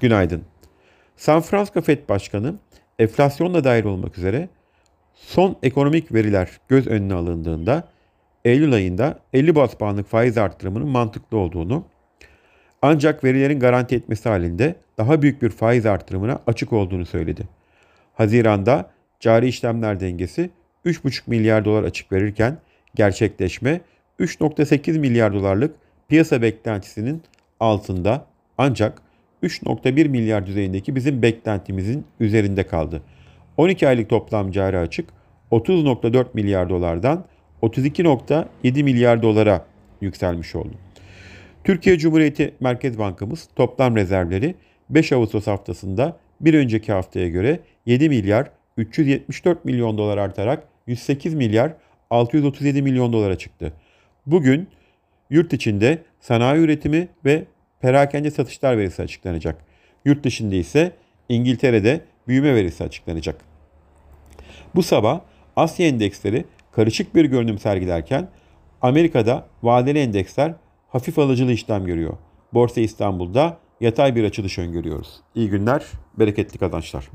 Günaydın. San Francisco Fed Başkanı enflasyonla dahil olmak üzere son ekonomik veriler göz önüne alındığında Eylül ayında 50 bas puanlık faiz arttırımının mantıklı olduğunu ancak verilerin garanti etmesi halinde daha büyük bir faiz artırımına açık olduğunu söyledi. Haziranda cari işlemler dengesi 3,5 milyar dolar açık verirken gerçekleşme 3,8 milyar dolarlık piyasa beklentisinin altında ancak 3.1 milyar düzeyindeki bizim beklentimizin üzerinde kaldı. 12 aylık toplam cari açık 30.4 milyar dolardan 32.7 milyar dolara yükselmiş oldu. Türkiye Cumhuriyeti Merkez Bankamız toplam rezervleri 5 Ağustos haftasında bir önceki haftaya göre 7 milyar 374 milyon dolar artarak 108 milyar 637 milyon dolara çıktı. Bugün yurt içinde sanayi üretimi ve perakende satışlar verisi açıklanacak. Yurt dışında ise İngiltere'de büyüme verisi açıklanacak. Bu sabah Asya endeksleri karışık bir görünüm sergilerken Amerika'da vadeli endeksler hafif alıcılı işlem görüyor. Borsa İstanbul'da yatay bir açılış öngörüyoruz. İyi günler, bereketli kazançlar.